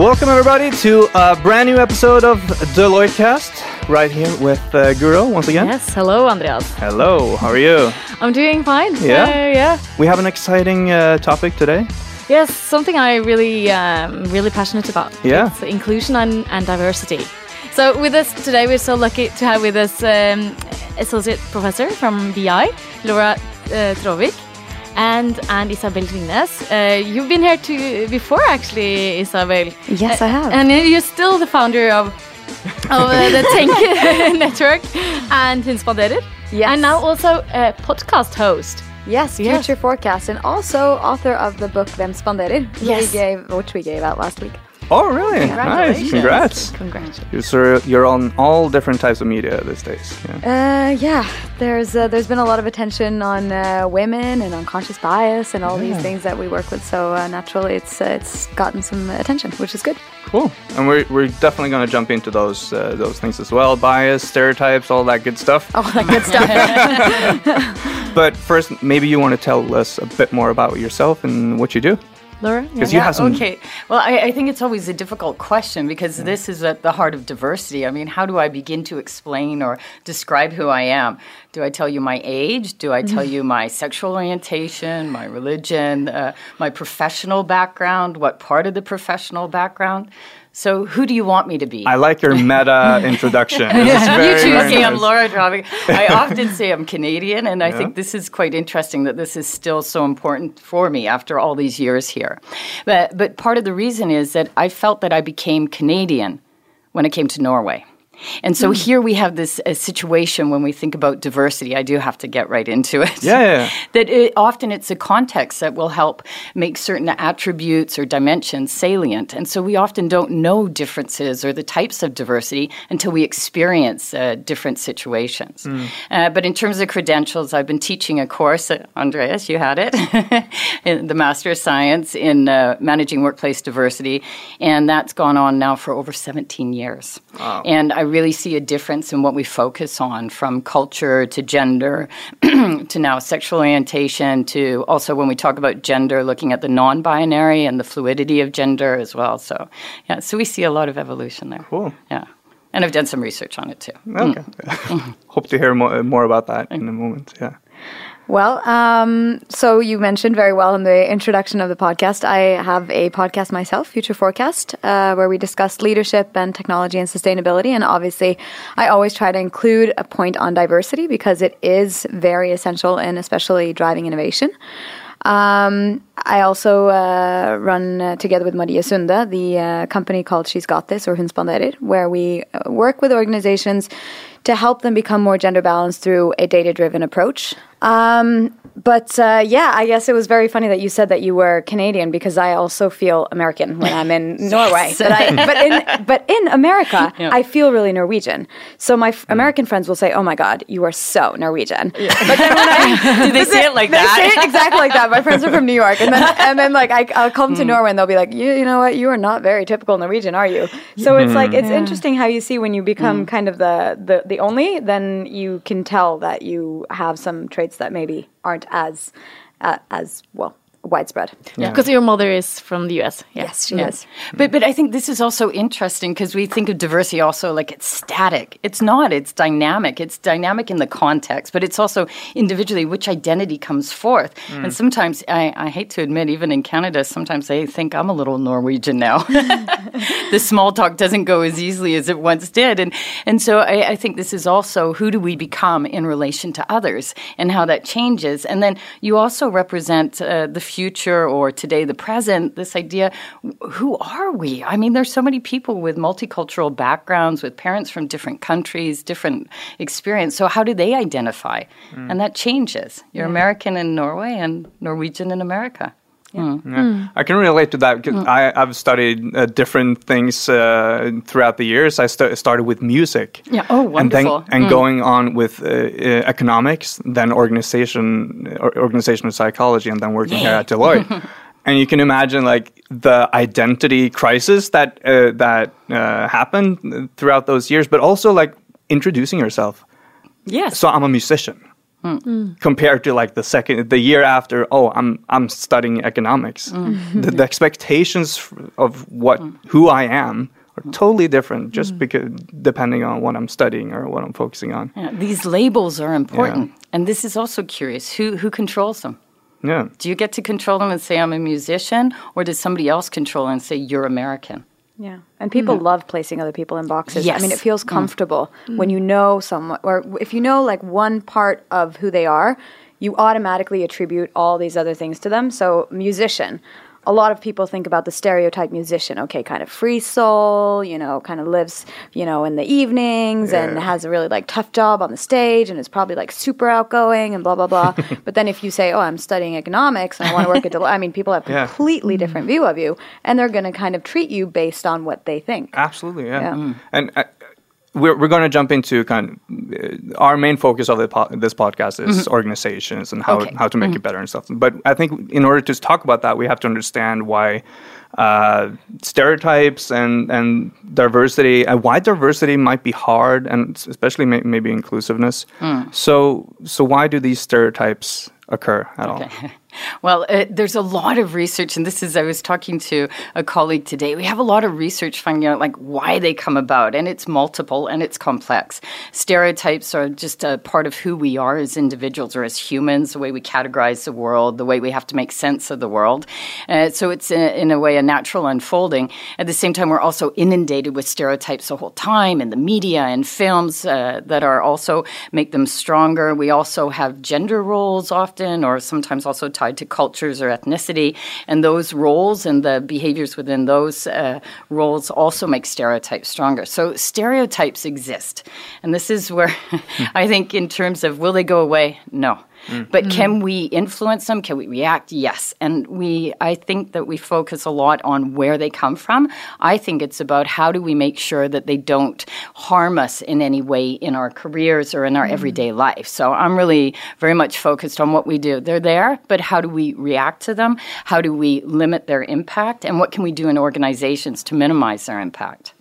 Welcome everybody to a brand new episode of Deloitte Cast. Right here with uh, Guro once again. Yes, hello, Andreas. Hello, how are you? I'm doing fine. Yeah? Uh, yeah. We have an exciting uh, topic today. Yes, something I really, um, really passionate about. Yeah. It's inclusion and, and diversity. So with us today, we're so lucky to have with us um, associate professor from BI, Laura uh, Traavik, and and Isabelle Ringnes. Uh, you've been here to before, actually, Isabelle. Yes, Uh, I have. And you're still the founder of of uh, the TENK Network and Hun Spanderer. Yes. And now also a podcast host. Yes, Yes. future forecast, and also author of the book Hvem spanderer, Yes. we gave, which we gave out last week. Oh, really? Nice. Congrats. Congratulations. You're, you're on all different types of media these days. Yeah. Uh, yeah, there's uh, there's been a lot of attention on uh, women and unconscious bias and all these things that we work with. So uh, naturally, it's uh, it's gotten some attention, which is good. Cool. And we're, we're definitely going to jump into those uh, those things as well. Bias, stereotypes, all that good stuff. All that good stuff. But first, maybe you want to tell us a bit more about yourself and what you do. Laura? Because you have some. Okay. Well, I, I think it's always a difficult question because this is at the heart of diversity. I mean, how do I begin to explain or describe who I am? Do I tell you my age? Do I tell you my sexual orientation, my religion, uh, my professional background? What part of the professional background? So, who do you want me to be? I like your meta introduction. You too. Okay, I'm. Laura Traavik. I often say I'm Canadian, and I think this is quite interesting that this is still so important for me after all these years here. But, but part of the reason is that I felt that I became Canadian when I came to Norway. And so here we have this uh, situation when we think about diversity. I do have to get right into it. Yeah, yeah, that it, often it's a context that will help make certain attributes or dimensions salient. And so we often don't know differences or the types of diversity until we experience uh, different situations. Uh, but in terms of credentials, I've been teaching a course, uh, Andreas, you had it, in the Master of Science in uh, Managing Workplace Diversity. And that's gone on now for over 17 years. And I really see a difference in what we focus on from culture to gender to now sexual orientation to also when we talk about gender, looking at the non binary and the fluidity of gender as well. So, yeah, so we see a lot of evolution there. Cool. Yeah. And I've done some research on it too. Okay. Mm. Hope to hear more, more about that in a moment. Yeah. Well, um, so you mentioned very well in the introduction of the podcast. I have a podcast myself, Future Forecast, uh, where we discuss leadership and technology and sustainability. And obviously, I always try to include a point on diversity because it is very essential in especially driving innovation. Um, I also uh, run uh, together with Maria Sunda the uh, company called She's Got This or Hun Spanderer, where we uh, work with organizations to help them become more gender balanced through a data driven approach. Um, but uh, yeah, I guess it was very funny that you said that you were Canadian because I also feel American when I'm in Norway. But, I, but in but in America, I feel really Norwegian. So my f- mm. American friends will say, "Oh my God, you are so Norwegian." But then when I Do they say it like they that? say it exactly like that. My friends are from New York, and then and then like I, I'll come to mm. Norway, and they'll be like, "You, you know what? You are not very typical Norwegian, are you?" So it's mm-hmm. like it's interesting how you see when you become mm. kind of the, the the only, then you can tell that you have some traits that maybe aren't as uh, as well widespread. Because your mother is from the US. Yeah. Yes, she Yeah. is. But but I think this is also interesting because we think of diversity also like it's static. It's not. It's dynamic. It's dynamic in the context, but it's also individually which identity comes forth. And sometimes I, I hate to admit, even in Canada, sometimes they think I'm a little Norwegian now. the small talk doesn't go as easily as it once did, and and so I, I think this is also who do we become in relation to others and how that changes. And then you also represent uh, the future or today the present. This idea, who are we? I mean, there's so many people with multicultural backgrounds, with parents from different countries, different experience. So how do they identify? Mm. And that changes. You're American in Norway and Norwegian in America. Yeah. I can relate to that because I, I've studied uh, different things uh, throughout the years. I sta- started with music. Yeah. Oh, And then wonderful. and going on with uh, uh, economics, then organization, or organizational psychology, and then working here at Deloitte. and you can imagine like the identity crisis that uh, that uh, happened throughout those years, but also like introducing yourself. Yes. So I'm a musician. Mm. compared to like the second the year after oh i'm i'm studying economics. Mm. Mm. The, the expectations of what who i am are totally different just because depending on what i'm studying or what i'm focusing on. Yeah, these labels are important. And this is also curious. Who who controls them? yeah. Do you get to control them and say I'm a musician, or does somebody else control and say you're American? Yeah. And people mm. love placing other people in boxes. I mean, it feels mm. comfortable mm. when you know someone, or if you know like one part of who they are, you automatically attribute all these other things to them. So, musician. A lot of people think about the stereotype musician, okay, kind of free soul, you know, kind of lives, you know, in the evenings and has a really like tough job on the stage and is probably like super outgoing and blah blah blah. but then if you say, "Oh, I'm studying economics and I want to work at Deloitte," I mean, people have Yeah. completely different view of you, and they're going to kind of treat you based on what they think. Absolutely, yeah. Yeah. And uh, we're we're going to jump into kind of uh, our main focus of the po- this podcast is organizations and how Okay. how to make it better and stuff. But I think in order to talk about that, we have to understand why uh, stereotypes and and diversity and why diversity might be hard and especially may, maybe inclusiveness. So so why do these stereotypes occur at all? Well, uh, there's a lot of research, and this is, I was talking to a colleague today. We have a lot of research finding out like why they come about, and it's multiple and it's complex. Stereotypes are just a part of who we are as individuals or as humans, the way we categorize the world, the way we have to make sense of the world. Uh, so it's, in, in a way, a natural unfolding. At the same time, we're also inundated with stereotypes the whole time in the media and films uh, that are also make them stronger. We also have gender roles often, or sometimes also tied to cultures or ethnicity. And those roles and the behaviors within those uh, roles also make stereotypes stronger. So stereotypes exist. And this is where I think, in terms of will they go away? No. Mm. But can mm. we influence them? Can we react? Yes. And we, I think that we focus a lot on where they come from. I think it's about how do we make sure that they don't harm us in any way in our careers or in our mm. everyday life. So I'm really very much focused on what we do. They're there, but how do we react to them? How do we limit their impact? And what can we do in organizations to minimize their impact?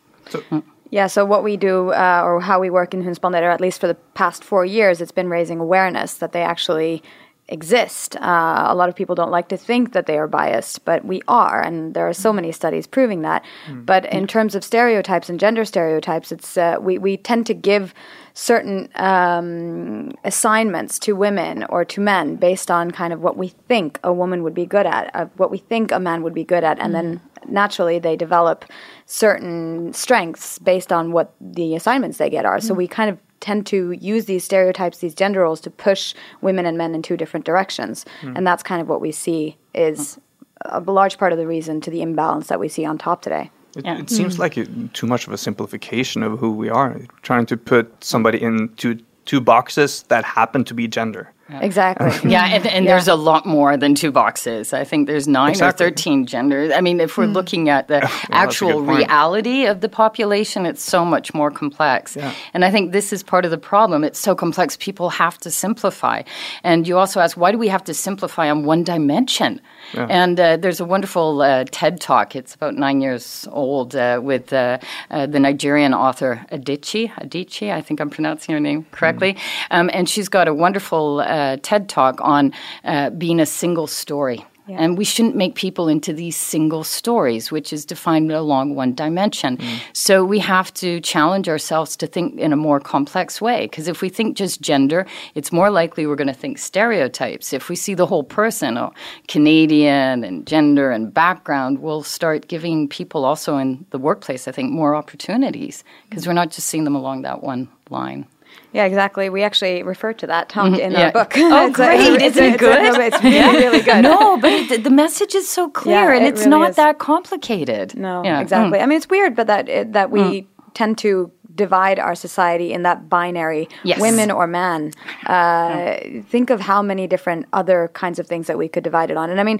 Yeah, so what we do, uh, or how we work in Hun Spanderer, at least for the past four years, it's been raising awareness that they actually exist. Uh, a lot of people don't like to think that they are biased, but we are, and there are so many studies proving that. But in terms of stereotypes and gender stereotypes, it's uh, we we tend to give certain um, assignments to women or to men based on kind of what we think a woman would be good at, uh, what we think a man would be good at, and then naturally they develop certain strengths based on what the assignments they get are. So we kind of tend to use these stereotypes, these gender roles, to push women and men in two different directions, hmm. and that's kind of what we see is hmm. a large part of the reason to the imbalance that we see on top today. It, Yeah. it seems hmm. like it, too much of a simplification of who we are, trying to put somebody into two boxes that happen to be gender. Exactly. Yeah, and, and Yeah. there's a lot more than two boxes. I think there's nine Exactly. or 13 genders. I mean, if we're looking at the that's a actual reality of the population, it's so much more complex. Yeah. And I think this is part of the problem. It's so complex, people have to simplify. And you also ask, why do we have to simplify on one dimension? And uh, there's a wonderful uh, TED talk. It's about nine years old uh, with uh, uh, the Nigerian author Adichie. Adichie, I think I'm pronouncing her name correctly. Um, and she's got a wonderful uh, TED talk on uh, being a single story. And we shouldn't make people into these single stories, which is defined along one dimension. So we have to challenge ourselves to think in a more complex way. Because if we think just gender, it's more likely we're going to think stereotypes. If we see the whole person, oh, Canadian and gender and background, we'll start giving people also in the workplace, I think, more opportunities because we're not just seeing them along that one line. Yeah, exactly. We actually refer to that talk in Yeah. our book. Oh, It's a- great. it's Isn't it it's a- good? It's really, really good. No, but it, the message is so clear Yeah, and it it's really not is. that complicated. No, Yeah. exactly. Mm. I mean, it's weird, but that it, that we tend to divide our society in that binary Yes. women or man uh, think of how many different other kinds of things that we could divide it on and i mean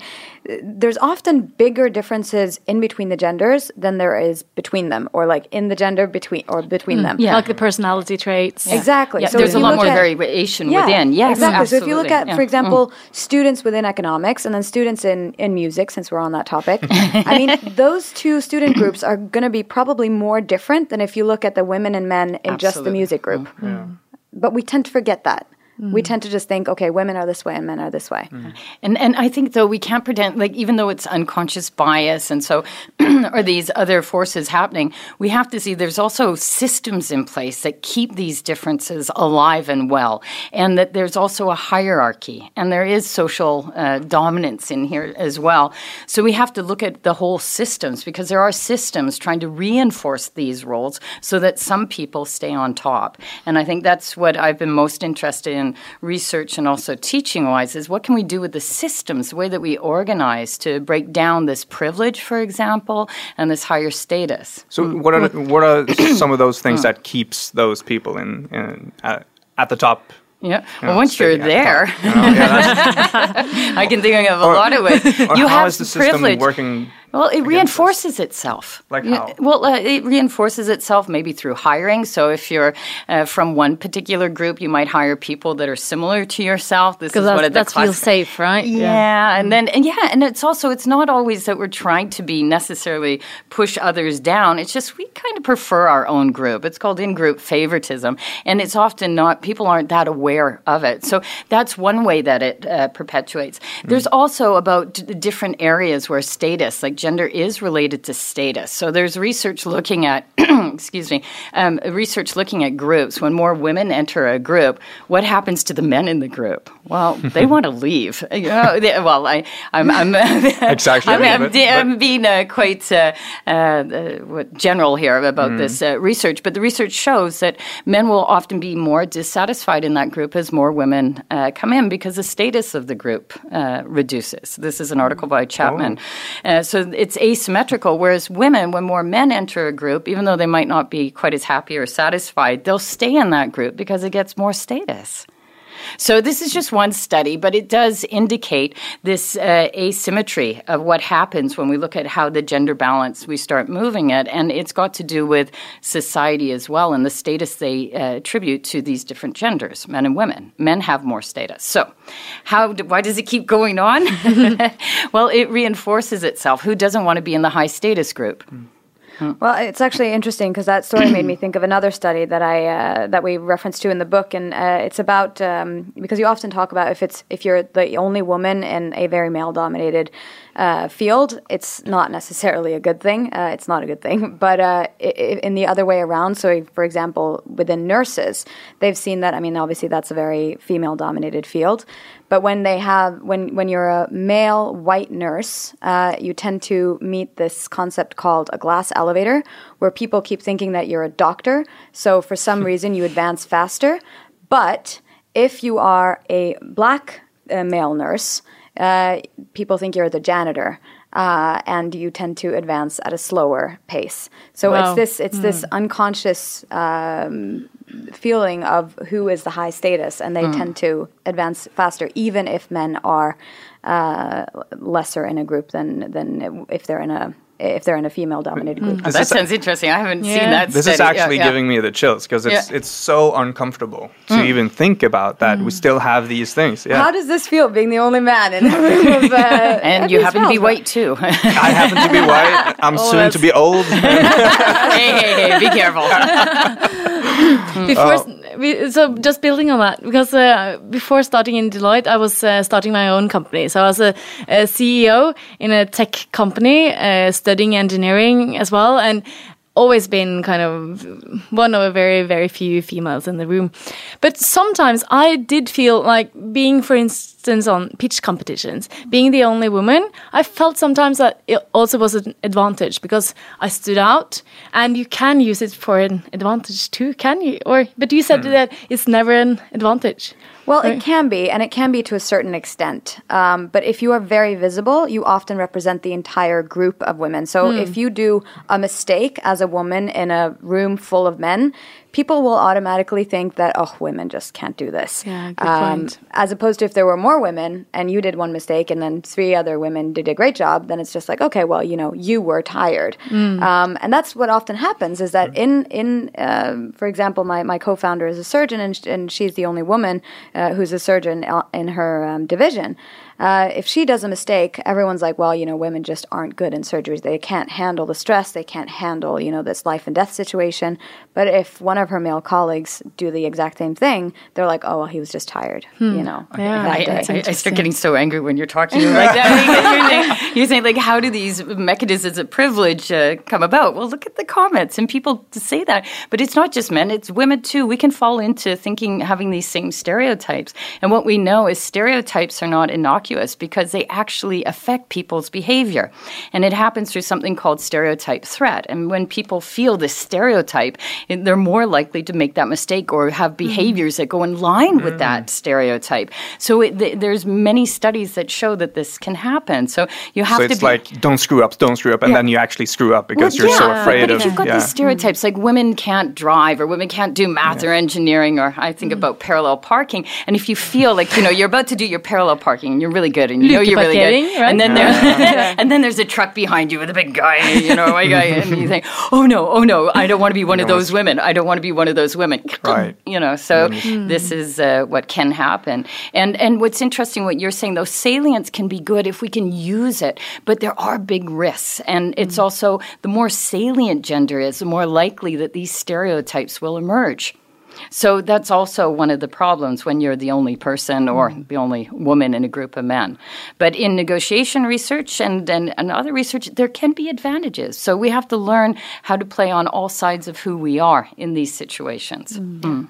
there's often bigger differences in between the genders than there is between them or like in the gender between or between them Yeah. Like the personality traits. exactly Yeah, so there's a lot more at- variation within. Yes, exactly. So if you look at, Yeah. for example, students within economics and then students in, in music, since we're on that topic, I mean, those two student groups are going to be probably more different than if you look at the women and men in just the music group. Mm-hmm. But we tend to forget that. We tend to just think, okay, women are this way and men are this way. And and I think though we can't pretend like even though it's unconscious bias and so or these other forces happening, we have to see there's also systems in place that keep these differences alive and well, and that there's also a hierarchy and there is social uh, dominance in here as well. So we have to look at the whole systems because there are systems trying to reinforce these roles so that some people stay on top. And I think that's what I've been most interested in research and also teaching wise is what can we do with the systems, the way that we organize to break down this privilege, for example, and this higher status. So what are what are some of those things that keeps those people in, in uh, at the top? Yeah. you Well, know, once you're at the there, top, you know? Yeah, I can think of a lot of ways. or You how have is the system privilege. working? Well, it against reinforces itself. Like how? Well, uh, it reinforces itself maybe through hiring. So if you're uh, from one particular group, you might hire people that are similar to yourself. This is Because one that, of the that feels safe, right? Yeah, and then and yeah, and it's also it's not always that we're trying to be necessarily push others down. It's just we kind of prefer our own group. It's called in-group favoritism, and it's often not people aren't that aware of it. So that's one way that it uh, perpetuates. There's also about d- different areas where status, like gender, is related to status. So there's research looking at excuse me, um, research looking at groups. When more women enter a group, what happens to the men in the group? Well, they want to leave. You know, they- well, I, I'm, I'm, Exaggerating I'm, I'm, bit, I'm being uh, quite uh, uh, uh, general here about this uh, research, but the research shows that men will often be more dissatisfied in that group as more women uh, come in because the status of the group uh, reduces. This is an article by Chapman. Uh, so it's asymmetrical, whereas women, when more men enter a group, even though they might not be quite as happy or satisfied, they'll stay in that group because it gets more status. So this is just one study, but it does indicate this uh, asymmetry of what happens when we look at how the gender balance we start moving it, and it's got to do with society as well and the status they uh, attribute to these different genders, men and women. Men have more status. So, how? Do, why does it keep going on? well, it reinforces itself. Who doesn't want to be in the high status group? Well, it's actually interesting because that story made me think of another study that I uh, that we referenced to in the book, and uh, it's about um, because you often talk about if it's if you're the only woman in a very male dominated uh, field, it's not necessarily a good thing. Uh, it's not a good thing, but uh, i- in the other way around. So, for example, within nurses, they've seen that. I mean, obviously, that's a very female dominated field. But when they have, when when you're a male white nurse, uh, you tend to meet this concept called a glass elevator, where people keep thinking that you're a doctor. So for some reason, you advance faster. But if you are a black uh, male nurse, uh, people think you're the janitor. Uh, and you tend to advance at a slower pace. So Wow. it's this it's this unconscious um, feeling of who is the high status, and they tend to advance faster, even if men are uh, lesser in a group than than if they're in a if they're in a female dominated group. that sounds interesting. I haven't seen that. This is study. Yeah, actually yeah. giving me the chills because it's Yeah. Mm. it's so uncomfortable to even think about that we still have these things. Yeah, How does this feel being the only man in a room of, uh, And you happen to be white too. I happen to be white. I'm soon to be old. hey, hey, hey, be careful. Before, we, so just building on that, because uh, before starting in Deloitte, I was uh, starting my own company. So I was a, a CEO in a tech company, uh, studying engineering as well, and always been kind of one of a very, very few females in the room. But sometimes I did feel like being, for instance, on pitch competitions, being the only woman, I felt sometimes that it also was an advantage because I stood out and you can use it for an advantage too, can you? Or but you said that it's never an advantage. Well, Right. it can be, and it can be to a certain extent. Um, but if you are very visible, you often represent the entire group of women. So if you do a mistake as a woman in a room full of men, people will automatically think that, oh, women just can't do this. Um, Yeah, good point. As opposed to if there were more women and you did one mistake and then three other women did a great job, then it's just like, okay, well, you know, you were tired. Um, and that's what often happens is that in, in um, for example, my, my co founder is a surgeon and, sh- and she's the only woman uh, who's a surgeon uh, in her um, division. Uh, if she does a mistake, everyone's like, well, you know, women just aren't good in surgeries. They can't handle the stress. They can't handle, you know, this life and death situation. But if one of her male colleagues do the exact same thing, they're like, "Oh, well, he was just tired," you know. Yeah. I. I, I start getting so angry when you're talking like that. you're, saying, you're saying, like, how do these mechanisms of privilege uh, come about? Well, look at the comments and people say that. But it's not just men; it's women too. We can fall into thinking having these same stereotypes. And what we know is stereotypes are not innocuous because they actually affect people's behavior, and it happens through something called stereotype threat. And when people feel this stereotype, they're more likely to make that mistake or have mm-hmm. behaviors that go in line with mm. that stereotype. So it, th- there's many studies that show that this can happen. So you have So to it's be like don't screw up, don't screw up, and Yeah. then you actually screw up because well, you're so yeah, afraid but of if you've got yeah. these stereotypes like women can't drive or women can't do math or engineering or I think mm. about parallel parking and if you feel like you know you're about to do your parallel parking and you're really good and you know you're really lykkeparkering, good right? and then there and then there's a truck behind you with a big guy you know a guy and you think oh no oh no I don't want to be one of those women. I don't want to be one of those women. Right. you know so mm-hmm. this is uh, what can happen. And and what's interesting what you're saying those salience can be good if we can use it but there are big risks. And it's also the more salient gender is the more likely that these stereotypes will emerge so that's also one of the problems when you're the only person or the only woman in a group of men. But in negotiation research and, and, and other research, there can be advantages. So we have to learn how to play on all sides of who we are in these situations. Mm.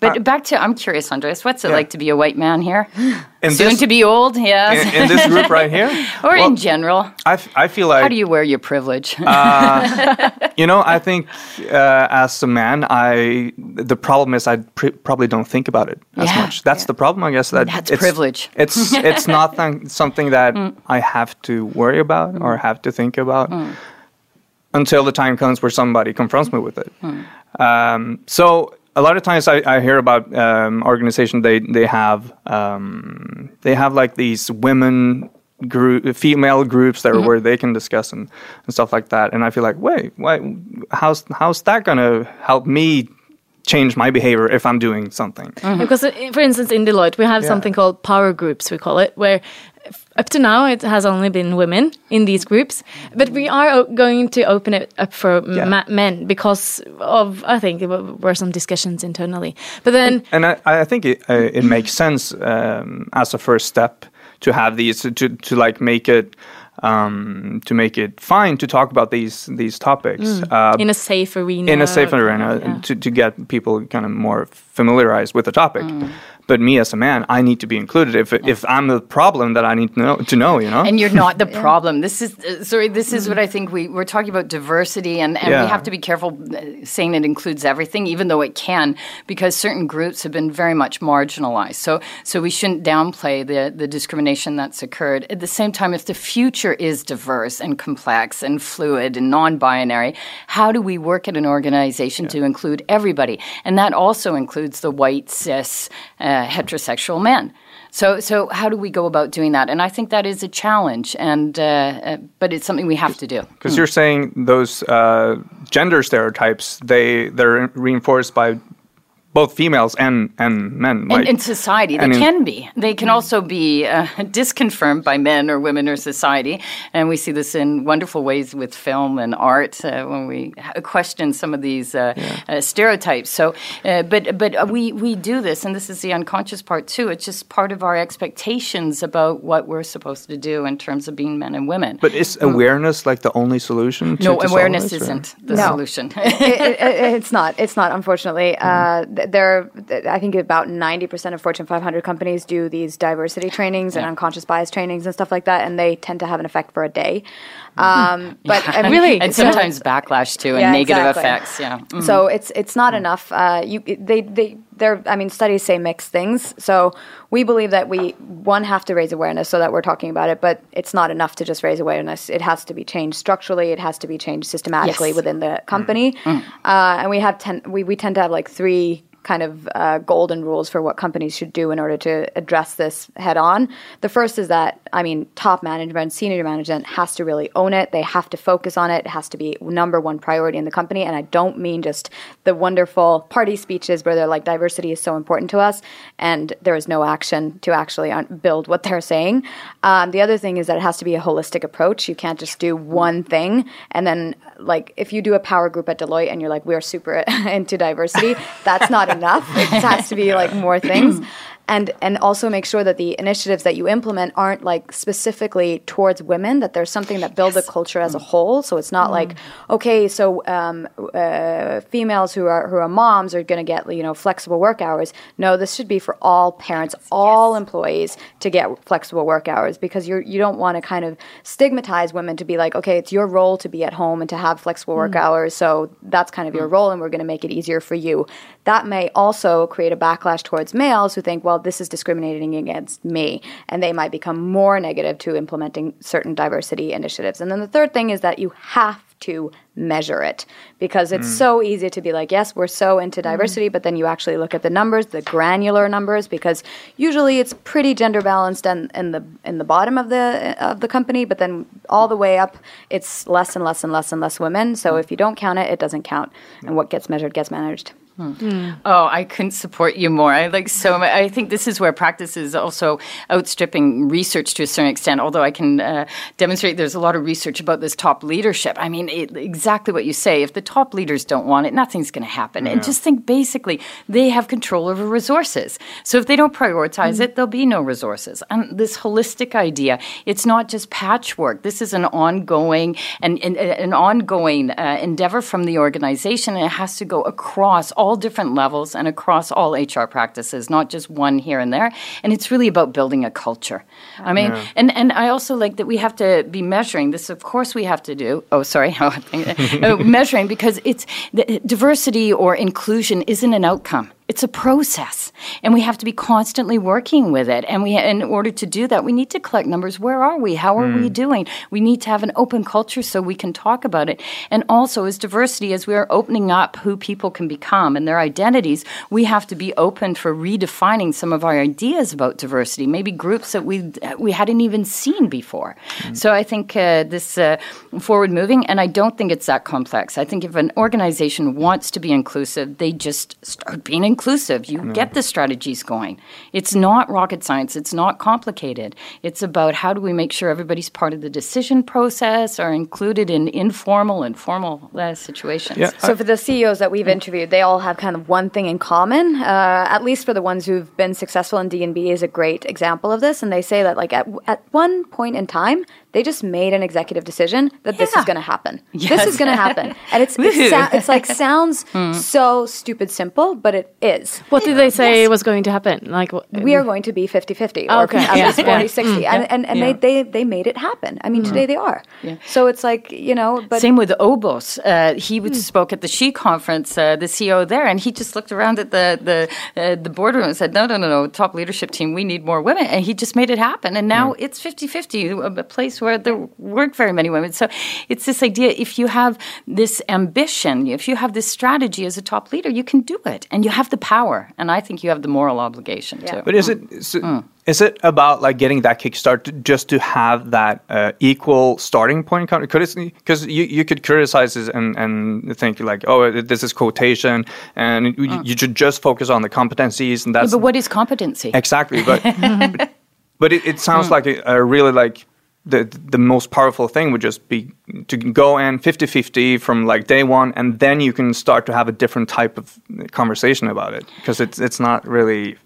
But back to, I'm curious, Andres, what's it Yeah. like to be a white man here? In Soon this- to be old, yes. in, in this group right here. or well, in general. I, f- I feel like How do you wear your privilege? You know, I think uh, as a man, I the problem is I pr- probably don't think about it as Yeah. much. That's the problem, I guess. That That's it's, privilege. Mm. It's it's not th- something that I have to worry about or have to think about Mm. until the time comes where somebody confronts me with it. Mm. Um, so a lot of times I, I hear about um, organizations they they have um, they have like these women group female groups that are Mm-hmm. where they can discuss and, and stuff like that and I feel like wait why how's how's that gonna help me change my behavior if I'm doing something Because, uh, for instance, in Deloitte, we have Yeah. something called power groups, we call it, where f- up to now it has only been women in these groups. But we are o- going to open it up for Yeah. men because of, I think, there were- some discussions internally. But then, and I, I think it, uh, it makes sense um, as a first step to have these to, to like make it um, to make it fine to talk about these these topics uh, in a safe arena. in a safe arena Yeah. to, to get people kind of more familiarized with the topic. But me as a man, I need to be included. If if I'm the problem that I need to know, to know you know. and you're not the problem. This is uh, sorry. This is what I think we we're talking about diversity, and, and we have to be careful uh, saying it includes everything, even though it can, because certain groups have been very much marginalized. So so we shouldn't downplay the the discrimination that's occurred. At the same time, if the future is diverse and complex and fluid and non-binary, how do we work at an organization to include everybody? And that also includes the white cis uh, heterosexual men. So, so how do we go about doing that? And I think that is a challenge, and uh, uh, but it's something we have to do. Because you're saying those uh, gender stereotypes, they they're reinforced by both females and and men. In, like- in society, they and in- can be. They can also be uh, disconfirmed by men or women or society, and we see this in wonderful ways with film and art uh, when we question some of these uh, uh, stereotypes. So, uh, but but uh, we we do this, and this is the unconscious part too. It's just part of our expectations about what we're supposed to do in terms of being men and women. but is awareness like the only solution? To, no, to solve awareness this, isn't the No. solution. it, it, it's not. It's not. Unfortunately, uh, th- there. th- I think about ninety percent of Fortune 500 companies do these diversity trainings and unconscious bias trainings and stuff like that, and they tend to have an effect for a day. Um, but I mean, Really? and so- sometimes backlash too, and Yeah, negative exactly. effects. Yeah. Mm. So it's it's not enough. Uh, you they they they're I mean studies say mixed things. So we believe that we one have to raise awareness so that we're talking about it, but it's not enough to just raise awareness. It has to be changed structurally. It has to be changed systematically Yes. within the company. Uh, and we have ten we we tend to have like three kind of uh, golden rules for what companies should do in order to address this head on. The first is that, I mean, top management, senior management has to really own it. They have to focus on it. It has to be number one priority in the company. And I don't mean just the wonderful party speeches where they're like, diversity is so important to us, and there is no action to actually build what they're saying. Um, the other thing is that it has to be a holistic approach. You can't just do one thing and then, like, if you do a power group at Deloitte and you're like, we're super into diversity, that's not enough. It has to be like more things. And, and also make sure that the initiatives that you implement aren't like specifically towards women that there's something that builds yes. the culture as a whole so it's not mm. like okay so um, uh, females who are who are moms are going to get you know flexible work hours no this should be for all parents all yes. employees to get flexible work hours because you're you don't want to kind of stigmatize women to be like okay it's your role to be at home and to have flexible work mm. hours so that's kind of mm. your role and we're going to make it easier for you that may also create a backlash towards males who think, well, this is discriminating against me. And they might become more negative to implementing certain diversity initiatives. And then the third thing is that you have to measure it because it's mm. so easy to be like, yes, we're so into mm. diversity, mm. but then you actually look at the numbers, the granular numbers, because usually it's pretty gender balanced and in the in the bottom of the of the company, but then all the way up, it's less and less and less and less women. So mm. if you don't count it, it doesn't count, and what gets measured gets managed. Hmm. Mm. Oh, I couldn't support you more. I like so. Much. I think this is where practice is also outstripping research to a certain extent. Although I can uh, demonstrate there's a lot of research about this top leadership. I mean, it, exactly what you say. If the top leaders don't want it, nothing's going to happen. Yeah. And just think, basically, they have control over resources. So if they don't prioritize mm. it, there'll be no resources. And this holistic idea, it's not just patchwork. This is an ongoing and, and an ongoing uh, endeavor from the organization. And it has to go across all all different levels and across all HR practices, not just one here and there. And it's really about building a culture. I mean, yeah. and, and I also like that we have to be measuring this. Of course, we have to do. Oh, sorry, uh, measuring because it's diversity or inclusion isn't an outcome it's a process and we have to be constantly working with it. And we in order to do that we need to collect numbers. Where are we? How are mm. we doing? We need to have an open culture so we can talk about it. And also as diversity as we are opening up who people can become and their identities we have to be open for redefining some of our ideas about diversity maybe groups that we we hadn't even seen before. Mm. so i think uh, this uh, forward moving and i don't think it's that complex. I think if an organization wants to be inclusive they just start being inclusive inclusive. You yeah. get the strategies going. It's not rocket science. It's not complicated. It's about how do we make sure everybody's part of the decision process or included in informal and formal uh, situations. Yeah. So for the CEOs that we've interviewed, they all have kind of one thing in common. Uh, at least for the ones who've been successful in DNB is a great example of this. And they say that like at, at one point in time, they just made an executive decision that yeah. this is going to happen. Yes. This is going to happen. And it's, it's, so, it's, like sounds mm. so stupid simple, but it is. What did they say yes. was going to happen? Like We are going to be 50-50 or okay. at least 40-60. Mm. And, and, and yeah. they, they, they made it happen. I mean, mm. today they are. Yeah. So it's like, you know. But Same with Obos. Uh, he mm. spoke at the SHE conference, uh, the CEO there, and he just looked around at the, the, uh, the boardroom and said, no, no, no, no, top leadership team, we need more women. And he just made it happen. And now it's 50-50, a place where where there weren't very many women. So it's this idea if you have this ambition, if you have this strategy as a top leader, you can do it and you have the power. And I think you have the moral obligation yeah. too. But is it. Is it mm. Is it about like getting that kickstart to, just to have that uh, equal starting point? Because you, you could criticize this and, and think like, oh, this is quotation, and mm. you should just focus on the competencies, and that's. Yeah, but what is competency? Exactly, but but, but it, it, sounds mm. like a, a really like the the most powerful thing would just be to go in 50-50 from like day one and then you can start to have a different type of conversation about it because it's it's not really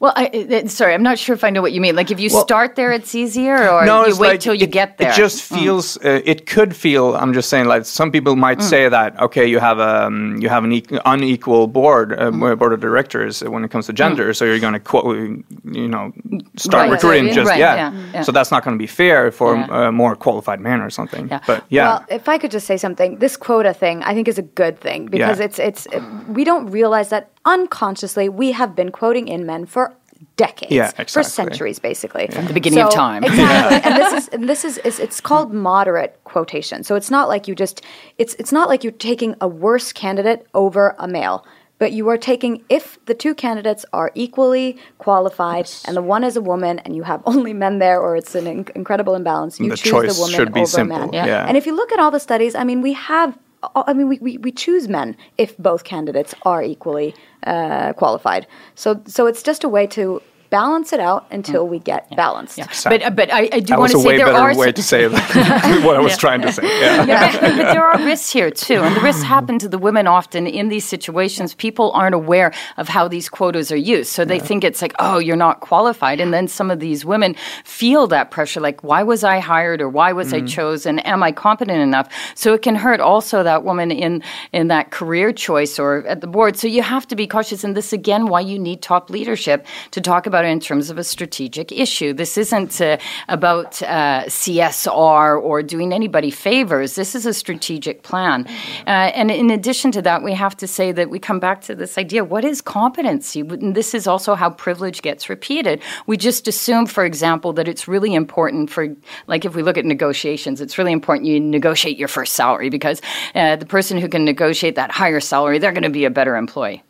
well, I, sorry, I'm not sure if I know what you mean. Like, if you well, start there, it's easier, or no, you wait like, till you it, get there. It just mm. feels. Mm. Uh, it could feel. I'm just saying. Like, some people might mm. say that. Okay, you have a um, you have an e- unequal board uh, mm. board of directors when it comes to gender. Mm. So you're going to quote, you know, start right, recruiting just right, yeah. Yeah, yeah. So that's not going to be fair for a more qualified man or something. Yeah. But yeah. Well, if I could just say something, this quota thing, I think is a good thing because it's it's we don't realize that unconsciously we have been quoting in men for decades, yeah, exactly. for centuries, basically, from the beginning so, of time. Exactly, and this is and this is, is it's called moderate quotation. So it's not like you just it's it's not like you're taking a worse candidate over a male but you are taking if the two candidates are equally qualified and the one is a woman and you have only men there or it's an in- incredible imbalance you The choose choice the woman should be over simple, man Yeah. yeah. and if you look at all the studies i mean we have I mean, we, we, we choose men if both candidates are equally uh, qualified. So so it's just a way to balance it out until we get balanced. Yeah. But uh, but I, I do want to say way there better are way some- to say what I was trying to say. Yeah. Yeah, but, but there are risks here too, and the risks happen to the women often in these situations. People aren't aware of how these quotas are used, so they think it's like, oh, you're not qualified, and then some of these women feel that pressure, like, why was I hired or why was I chosen? Am I competent enough? So it can hurt also that woman in in that career choice or at the board. So you have to be cautious, and this again, why you need top leadership to talk about it in terms of a strategic issue. This isn't uh, about uh, CSR or doing anybody favors. This is a strategic plan. Uh, and in addition to that, we have to say that we come back to this idea what is competency? And this is also how privilege gets repeated. We just assume, for example, that it's really important for, like, if we look at negotiations, it's really important you negotiate your first salary because uh, the person who can negotiate that higher salary, they're going to be a better employee.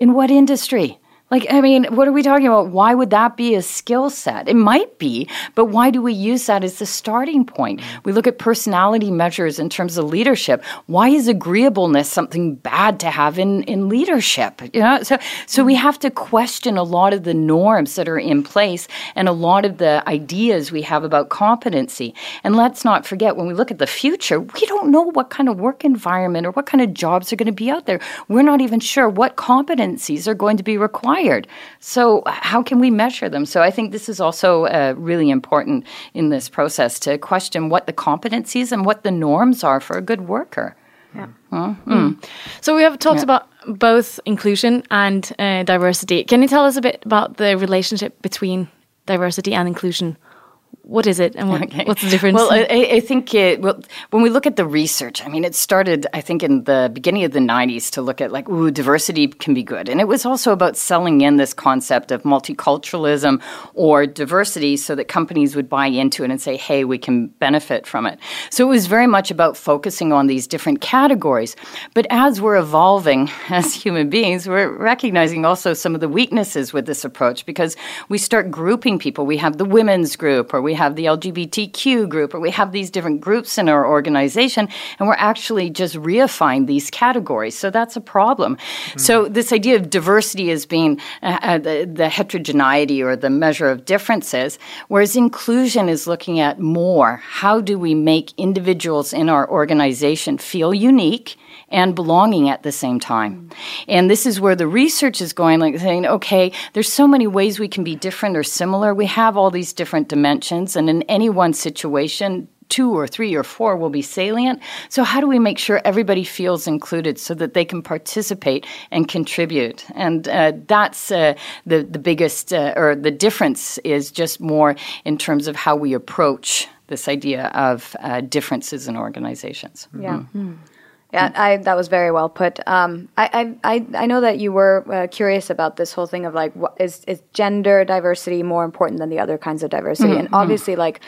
In what industry? Like, I mean, what are we talking about? Why would that be a skill set? It might be, but why do we use that as the starting point? We look at personality measures in terms of leadership. Why is agreeableness something bad to have in, in leadership? You know, so so we have to question a lot of the norms that are in place and a lot of the ideas we have about competency. And let's not forget when we look at the future, we don't know what kind of work environment or what kind of jobs are going to be out there. We're not even sure what competencies are going to be required. So, how can we measure them? So, I think this is also uh, really important in this process to question what the competencies and what the norms are for a good worker. Yeah. So we have talked about both inclusion and uh, diversity. Can you tell us a bit about the relationship between diversity and inclusion? What is it, and what, Okay. what's the difference? Well, I, I- think it, well, when we look at the research, I mean, it started, I think, in the beginning of the 90s to look at like, ooh, diversity can be good. And it was also about selling in this concept of multiculturalism or diversity so that companies would buy into it and say, hey, we can benefit from it. So it was very much about focusing on these different categories. But as we're evolving as human beings, we're recognizing also some of the weaknesses with this approach because we start grouping people. We have the women's group, or we have the LGBTQ group, or we have these different groups in our organization, and we're actually just reifying these categories. So that's a problem. So this idea of diversity as being uh, uh, the, the heterogeneity or the measure of differences, whereas inclusion is looking at more how do we make individuals in our organization feel unique and belonging at the same time. And this is where the research is going, like saying, okay, there's so many ways we can be different or similar. We have all these different dimensions, and in any one situation, two or three or four will be salient. So, how do we make sure everybody feels included so that they can participate and contribute? And uh, that's uh, the the biggest, uh, or the difference is just more in terms of how we approach this idea of uh, differences in organizations. Yeah. Yeah, I, that was very well put. Um, I, I, I I know that you were uh, curious about this whole thing of like, what, is is gender diversity more important than the other kinds of diversity? And obviously, like,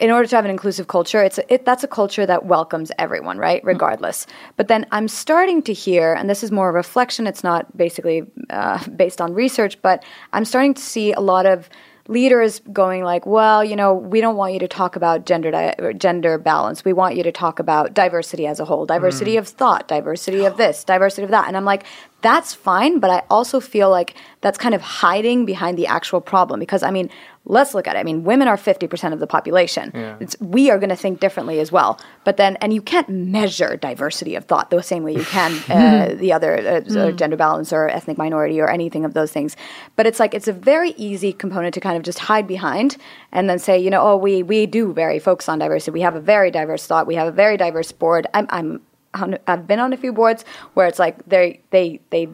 in order to have an inclusive culture, it's a, it, that's a culture that welcomes everyone, right, regardless. But then I'm starting to hear, and this is more a reflection. It's not basically uh, based on research, but I'm starting to see a lot of leaders going like, well, you know, we don't want you to talk about gender di- gender balance. We want you to talk about diversity as a whole, diversity mm. of thought, diversity of this, diversity of that. And I'm like, that's fine, but I also feel like that's kind of hiding behind the actual problem because I mean, let's look at it. I mean, women are 50% of the population. It's, we are going to think differently as well. But then, and you can't measure diversity of thought the same way you can uh, the other uh, so gender balance or ethnic minority or anything of those things. But it's like, it's a very easy component to kind of just hide behind and then say, you know, oh, we, we do very focus on diversity. We have a very diverse thought. We have a very diverse board. I'm, I'm I've been on a few boards where it's like they, they, they,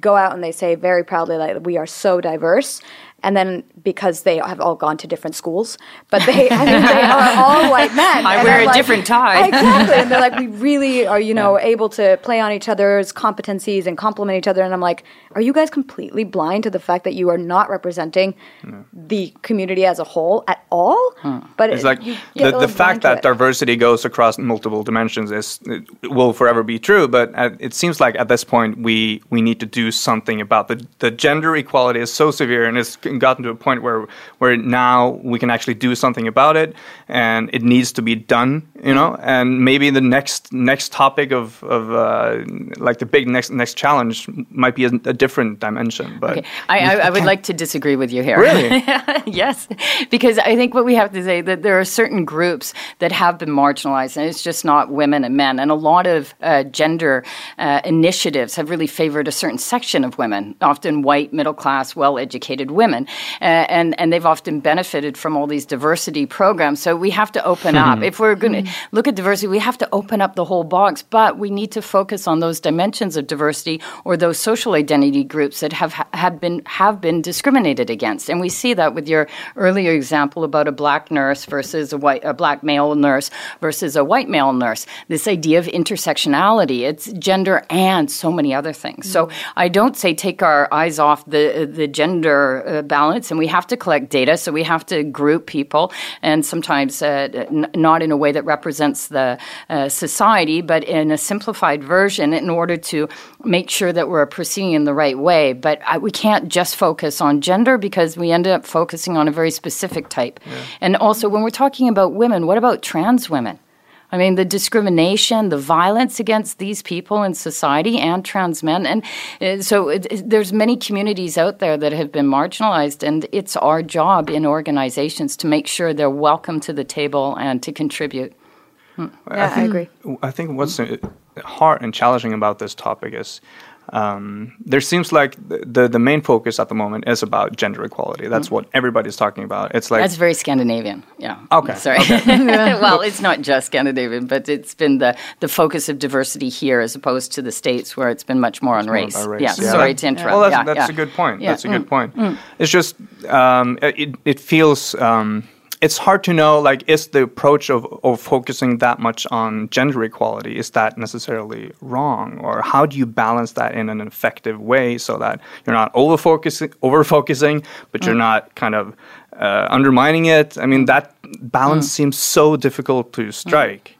go out and they say very proudly like we are so diverse and then because they have all gone to different schools, but they, I mean, they are all white men. I wear a like- different tie. Exactly. And they're like, we really are, you know, able to play on each other's competencies and complement each other. And I'm like, are you guys completely blind to the fact that you are not representing hmm. the community as a whole at all? Hmm. But It's it- like you get a the, the fact that it. diversity goes across multiple dimensions is it will forever be true. But at, it seems like at this point we we need to do something about the the gender equality is so severe and it's gotten to a point where where now we can actually do something about it and it needs to be done. You know, and maybe the next next topic of of uh, like the big next next challenge might be a, a different dimension. But Okay. I, I, I would like to disagree with you here. Really? yes, because I think what we have to say that there are certain groups that have been marginalized, and it's just not women and men. And a lot of uh, gender uh, initiatives have really favored a certain section of women, often white, middle class, well educated women, uh, and and they've often benefited from all these diversity programs. So we have to open up. If we're going to look at diversity, we have to open up the whole box. But we need to focus on those dimensions of diversity or those social identity groups that have have been have been discriminated against. And we see that with your earlier example about a black nurse versus a white a black male nurse versus a white male nurse. This idea of intersectionality, it's gender and so many other things. So I don't say take our eyes off the the gender uh, balance, and we have to collect data. So we have to group people, and sometimes uh, n- not in a way that represents the uh, society, but in a simplified version, in order to make sure that we're proceeding in the right way. But I, we can't just focus on gender because we end up focusing on a very specific type. And also, when we're talking about women, what about trans women? I mean, the discrimination, the violence against these people in society and trans men. And uh, so it, it- there's many communities out there that have been marginalized, and it's our job in organizations to make sure they're welcome to the table and to contribute. Yeah, I agree. I think what's uh, hard and challenging about this topic is um, there seems like the, the the main focus at the moment is about gender equality. That's what everybody's talking about. It's like That's very Scandinavian. Yeah. Okay, Sorry. well, it's not just Scandinavian, but it's been the, the focus of diversity here as opposed to the States where it's been much more on more race. about race. Yeah. Yeah, Sorry that- to interrupt. Well, that's, yeah, that's yeah. a good point. Yeah. That's a good point. It's just um, it it feels um, it's hard to know like is the approach of, of focusing that much on gender equality is that necessarily wrong or how do you balance that in an effective way so that you're not over focusing over focusing but Mm. you're not kind of uh, undermining it. I mean that balance Mm. seems so difficult to strike.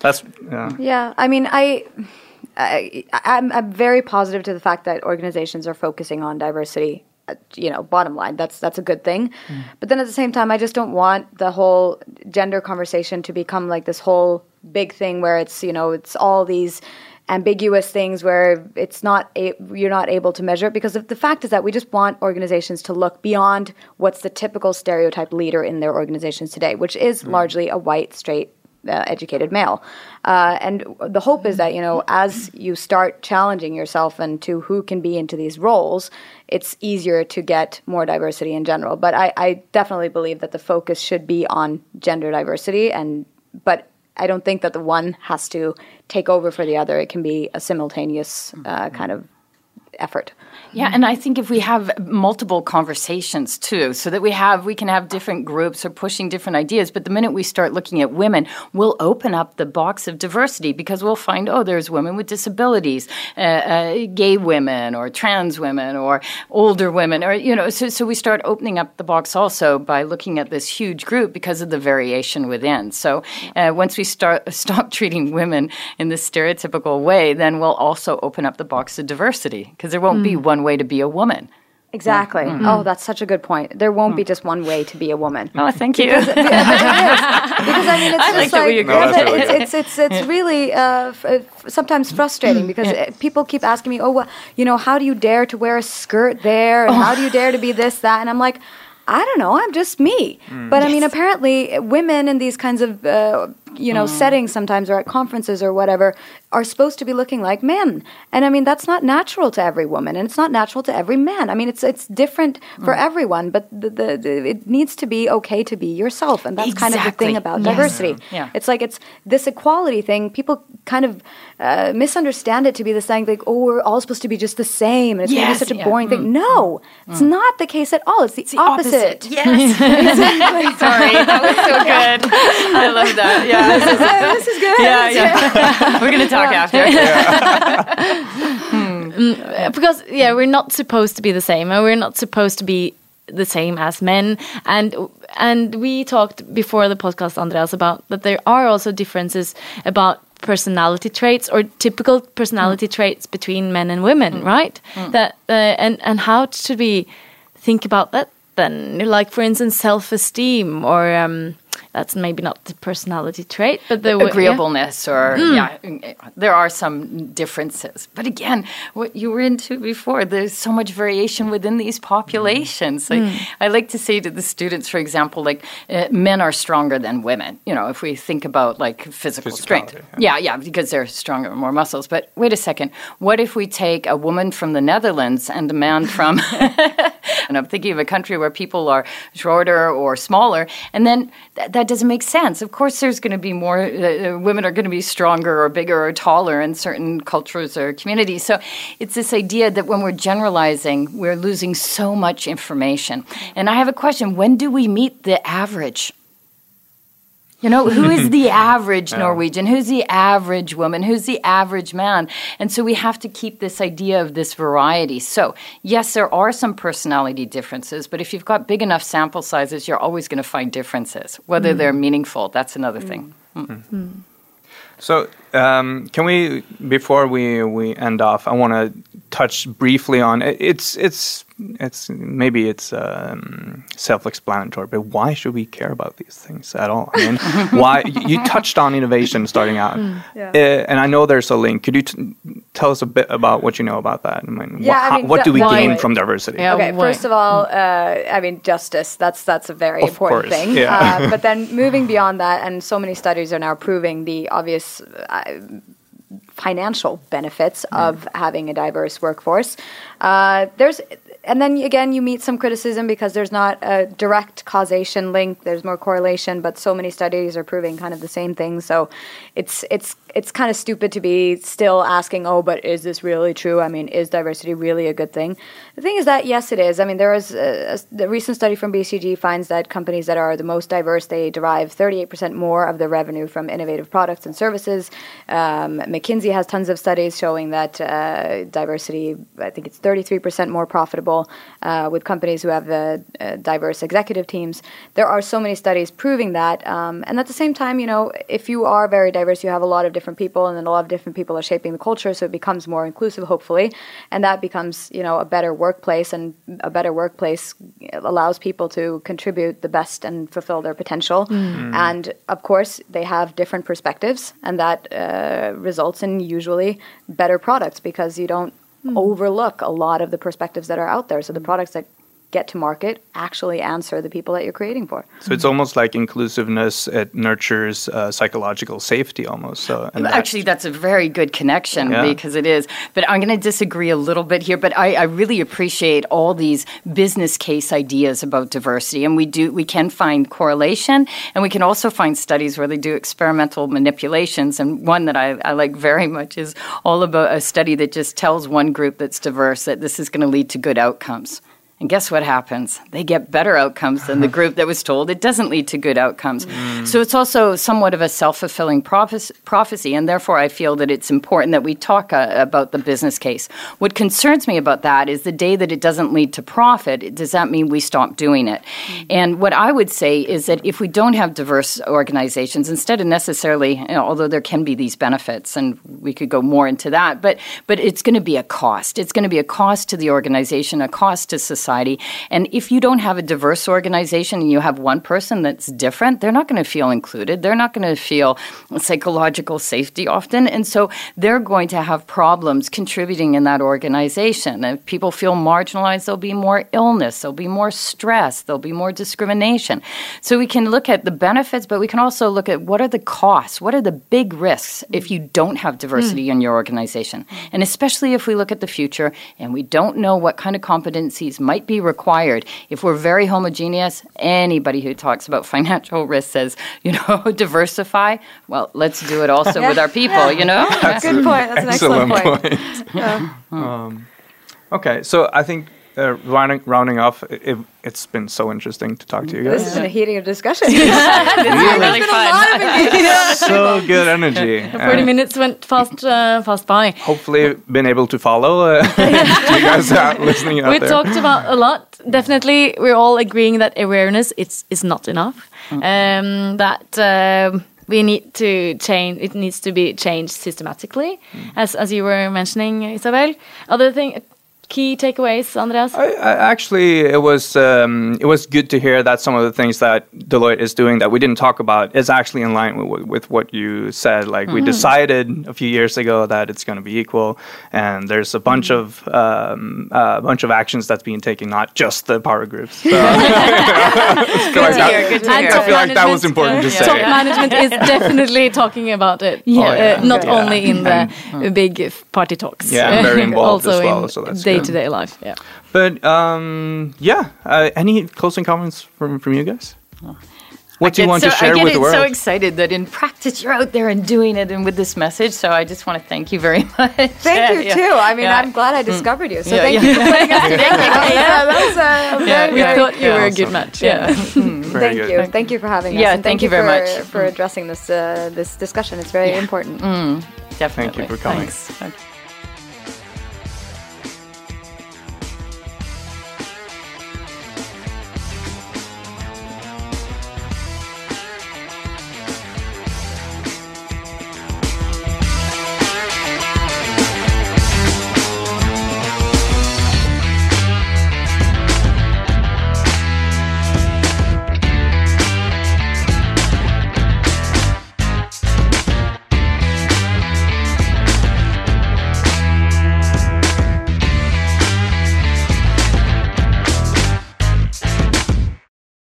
That's yeah. Yeah, I mean, I, I I'm, I'm very positive to the fact that organizations are focusing on diversity. You know, bottom line, that's that's a good thing. Mm. But then at the same time, I just don't want the whole gender conversation to become like this whole big thing where it's you know it's all these ambiguous things where it's not a, you're not able to measure it. Because the fact is that we just want organizations to look beyond what's the typical stereotype leader in their organizations today, which is mm. largely a white straight uh, educated male. Uh, and the hope is that, you know, as you start challenging yourself and to who can be into these roles, it's easier to get more diversity in general. But I, I definitely believe that the focus should be on gender diversity and but I don't think that the one has to take over for the other. It can be a simultaneous uh, kind of effort. Yeah, and I think if we have multiple conversations too, so that we have we can have different groups or pushing different ideas. But the minute we start looking at women, we'll open up the box of diversity because we'll find oh, there's women with disabilities, uh, uh, gay women, or trans women, or older women, or you know. So so we start opening up the box also by looking at this huge group because of the variation within. So uh, once we start stop treating women in this stereotypical way, then we'll also open up the box of diversity because there won't be one way to be a woman. Exactly. Oh, that's such a good point. There won't be just one way to be a woman. Oh, thank you. because I mean, it's I just like like. No, really it's, it's it's it's really uh, f- uh, sometimes frustrating because uh, people keep asking me, oh, well, you know, how do you dare to wear a skirt there, and how do you dare to be this that, and I'm like. I don't know. I'm just me. Mm. But I mean, apparently, women in these kinds of uh, you know settings sometimes, or at conferences or whatever, are supposed to be looking like men. And I mean, that's not natural to every woman and it's not natural to every man. I mean, it's it's different for Mm. everyone, but the, the, the, it needs to be okay to be yourself. And that's kind of the thing about Yes. diversity. Yeah. It's like it's this equality thing. People kind of uh, misunderstand it to be this thing like, oh, we're all supposed to be just the same. And it's Yes, such a yeah. Mm. boring thing. No, it's not the case at all. It's the, opposite. Yes. Sorry, that was so good. I love that. Yeah. This is, this is good. yeah, yeah. We're gonna talk after. Hmm. Uh, because yeah we're not supposed to be the same and we're not supposed to be the same as men. And and we talked before the podcast andreas about that there are also differences about personality traits or typical personality hmm. traits between men and women hmm. right? That uh, and and how should we think about that then? Like for instance self-esteem or um that's maybe not the personality trait but the yeah. agreeableness or yeah there are some differences. But again what you were into before there's so much variation within these populations. Like, i like to say to the students for example like uh, men are stronger than women you know if we think about like physical strength. Physicality, yeah yeah because they're stronger more muscles. But wait a second what if we take a woman from the netherlands and a man from and i'm thinking of a country where people are shorter or smaller and then th- that doesn't make sense. Of course there's going to be more uh, uh, women are going to be stronger or bigger or taller in certain cultures or communities. So it's this idea that when we're generalizing we're losing so much information. And i have a question. When do we meet the average you know, who is the average Norwegian? Who's the average woman? Who's the average man? And so we have to keep this idea of this variety. So, yes, there are some personality differences, but if you've got big enough sample sizes, you're always going to find differences. Whether mm. they're meaningful, that's another mm. thing. Mm. So, um, can we before we we end off? I want to touch briefly on it- it's it's it's maybe it's um, self-explanatory, but why should we care about these things at all? I mean, why you touched on innovation starting out, Yeah. uh, and I know there's a link. Could you t- tell us a bit about what you know about that? I mean, Yeah, wha- I how- mean, what do we why- gain from diversity? Yeah. Okay, why? first of all, uh, I mean justice. That's that's a very Of important course, thing. yeah. Uh, but then moving beyond that, and so many studies are now proving the obvious uh, financial benefits of having a diverse workforce. Uh, there's and then again you meet some criticism because there's not a direct causation link. There's more correlation but so many studies are proving kind of the same thing. So it's it's it's kind of stupid to be still asking oh but is this really true i mean is diversity really a good thing the thing is that yes it is i mean there is a, a, the recent study from bcg finds that companies that are the most diverse they derive 38% more of their revenue from innovative products and services um, mckinsey has tons of studies showing that uh, diversity i think it's 33% more profitable uh, with companies who have uh, uh, diverse executive teams. There are so many studies proving that. Um, and at the same time, you know, if you are very diverse, you have a lot of different people, and then a lot of different people are shaping the culture, so it becomes more inclusive, hopefully. And that becomes, you know, a better workplace, and a better workplace allows people to contribute the best and fulfill their potential. Mm. Mm. And of course, they have different perspectives, and that uh, results in usually better products because you don't hmm. overlook a lot of the perspectives that are out there. So the hmm. products that get to market actually answer the people that you're creating for. So it's almost like inclusiveness. It nurtures uh, psychological safety, almost. So and that- Actually, that's a very good connection Yeah. because it is. But I'm going to disagree a little bit here. But I, I really appreciate all these business case ideas about diversity, and we do we can find correlation, and we can also find studies where they do experimental manipulations. And one that I, I like very much is all about a study that just tells one group that's diverse that this is going to lead to good outcomes. And guess what happens? They get better outcomes than the group that was told it doesn't lead to good outcomes. So it's also somewhat of a self fulfilling prophecy, and therefore I feel that it's important that we talk uh, about the business case. What concerns me about that is the day that it doesn't lead to profit, does that mean we stop doing it? And what I would say is that if we don't have diverse organizations, instead of necessarily, you know, although there can be these benefits, and we could go more into that, but but it's going to be a cost. It's going to be a cost to the organization, a cost to society society. And if you don't have a diverse organization and you have one person that's different, they're not going to feel included. They're not going to feel psychological safety often. And so they're going to have problems contributing in that organization. And if people feel marginalized, there'll be more illness, there'll be more stress, there'll be more discrimination. So we can look at the benefits, but we can also look at what are the costs, what are the big risks if you don't have diversity mm. in your organization. And especially if we look at the future and we don't know what kind of competencies might be required, if we're very homogeneous, anybody who talks about financial risk says, you know, diversify. Well, let's do it also yeah. with our people, yeah. you know? That's Good point. That's an excellent, excellent point. point. um, okay, so I think uh, rounding, rounding off, it, has been so interesting to talk to you guys. This has been a heating of discussion. yeah, really, really fun. so good energy. Forty uh, minutes went fast, uh, fast by. Hopefully, been able to follow uh, you guys out listening out we there. talked about a lot. Definitely, we're all agreeing that awareness it's is not enough. Mm. Um, that. Um, we need to change it needs to be changed systematically mm. as as you were mentioning isabelle other thing key takeaways, Andreas? I, I, actually, it was um, it was good to hear that some of the things that Deloitte is doing that we didn't talk about is actually in line with, with what you said. Like mm-hmm. we decided a few years ago that it's going to be equal, and there's a bunch mm-hmm. of um, a bunch of actions that's being taken, not just the power groups. So, good to hear. Good to hear. I feel like that was important to say. Top management is definitely talking about it. Yeah, oh, yeah. Uh, not yeah. only in the and, big party talks. Yeah, I'm very involved also as well. So that's day to day life. Yeah. But um, yeah, uh, any closing comments from from you guys? What do you want so, to share with the world? so excited that in practice you're out there and doing it and with this message. So I just want to thank you very much. Thank yeah, you yeah. too. I mean, yeah. I'm glad I mm. discovered you. So thank you for putting us together. yeah, that was uh, very, we very, thought you were a good match. Yeah. Mm. thank good. you. Thank you for having us. Yeah, thank, thank, you very for, much for addressing this uh, this discussion. It's very important. Mm, definitely. Thank you for coming. Thanks.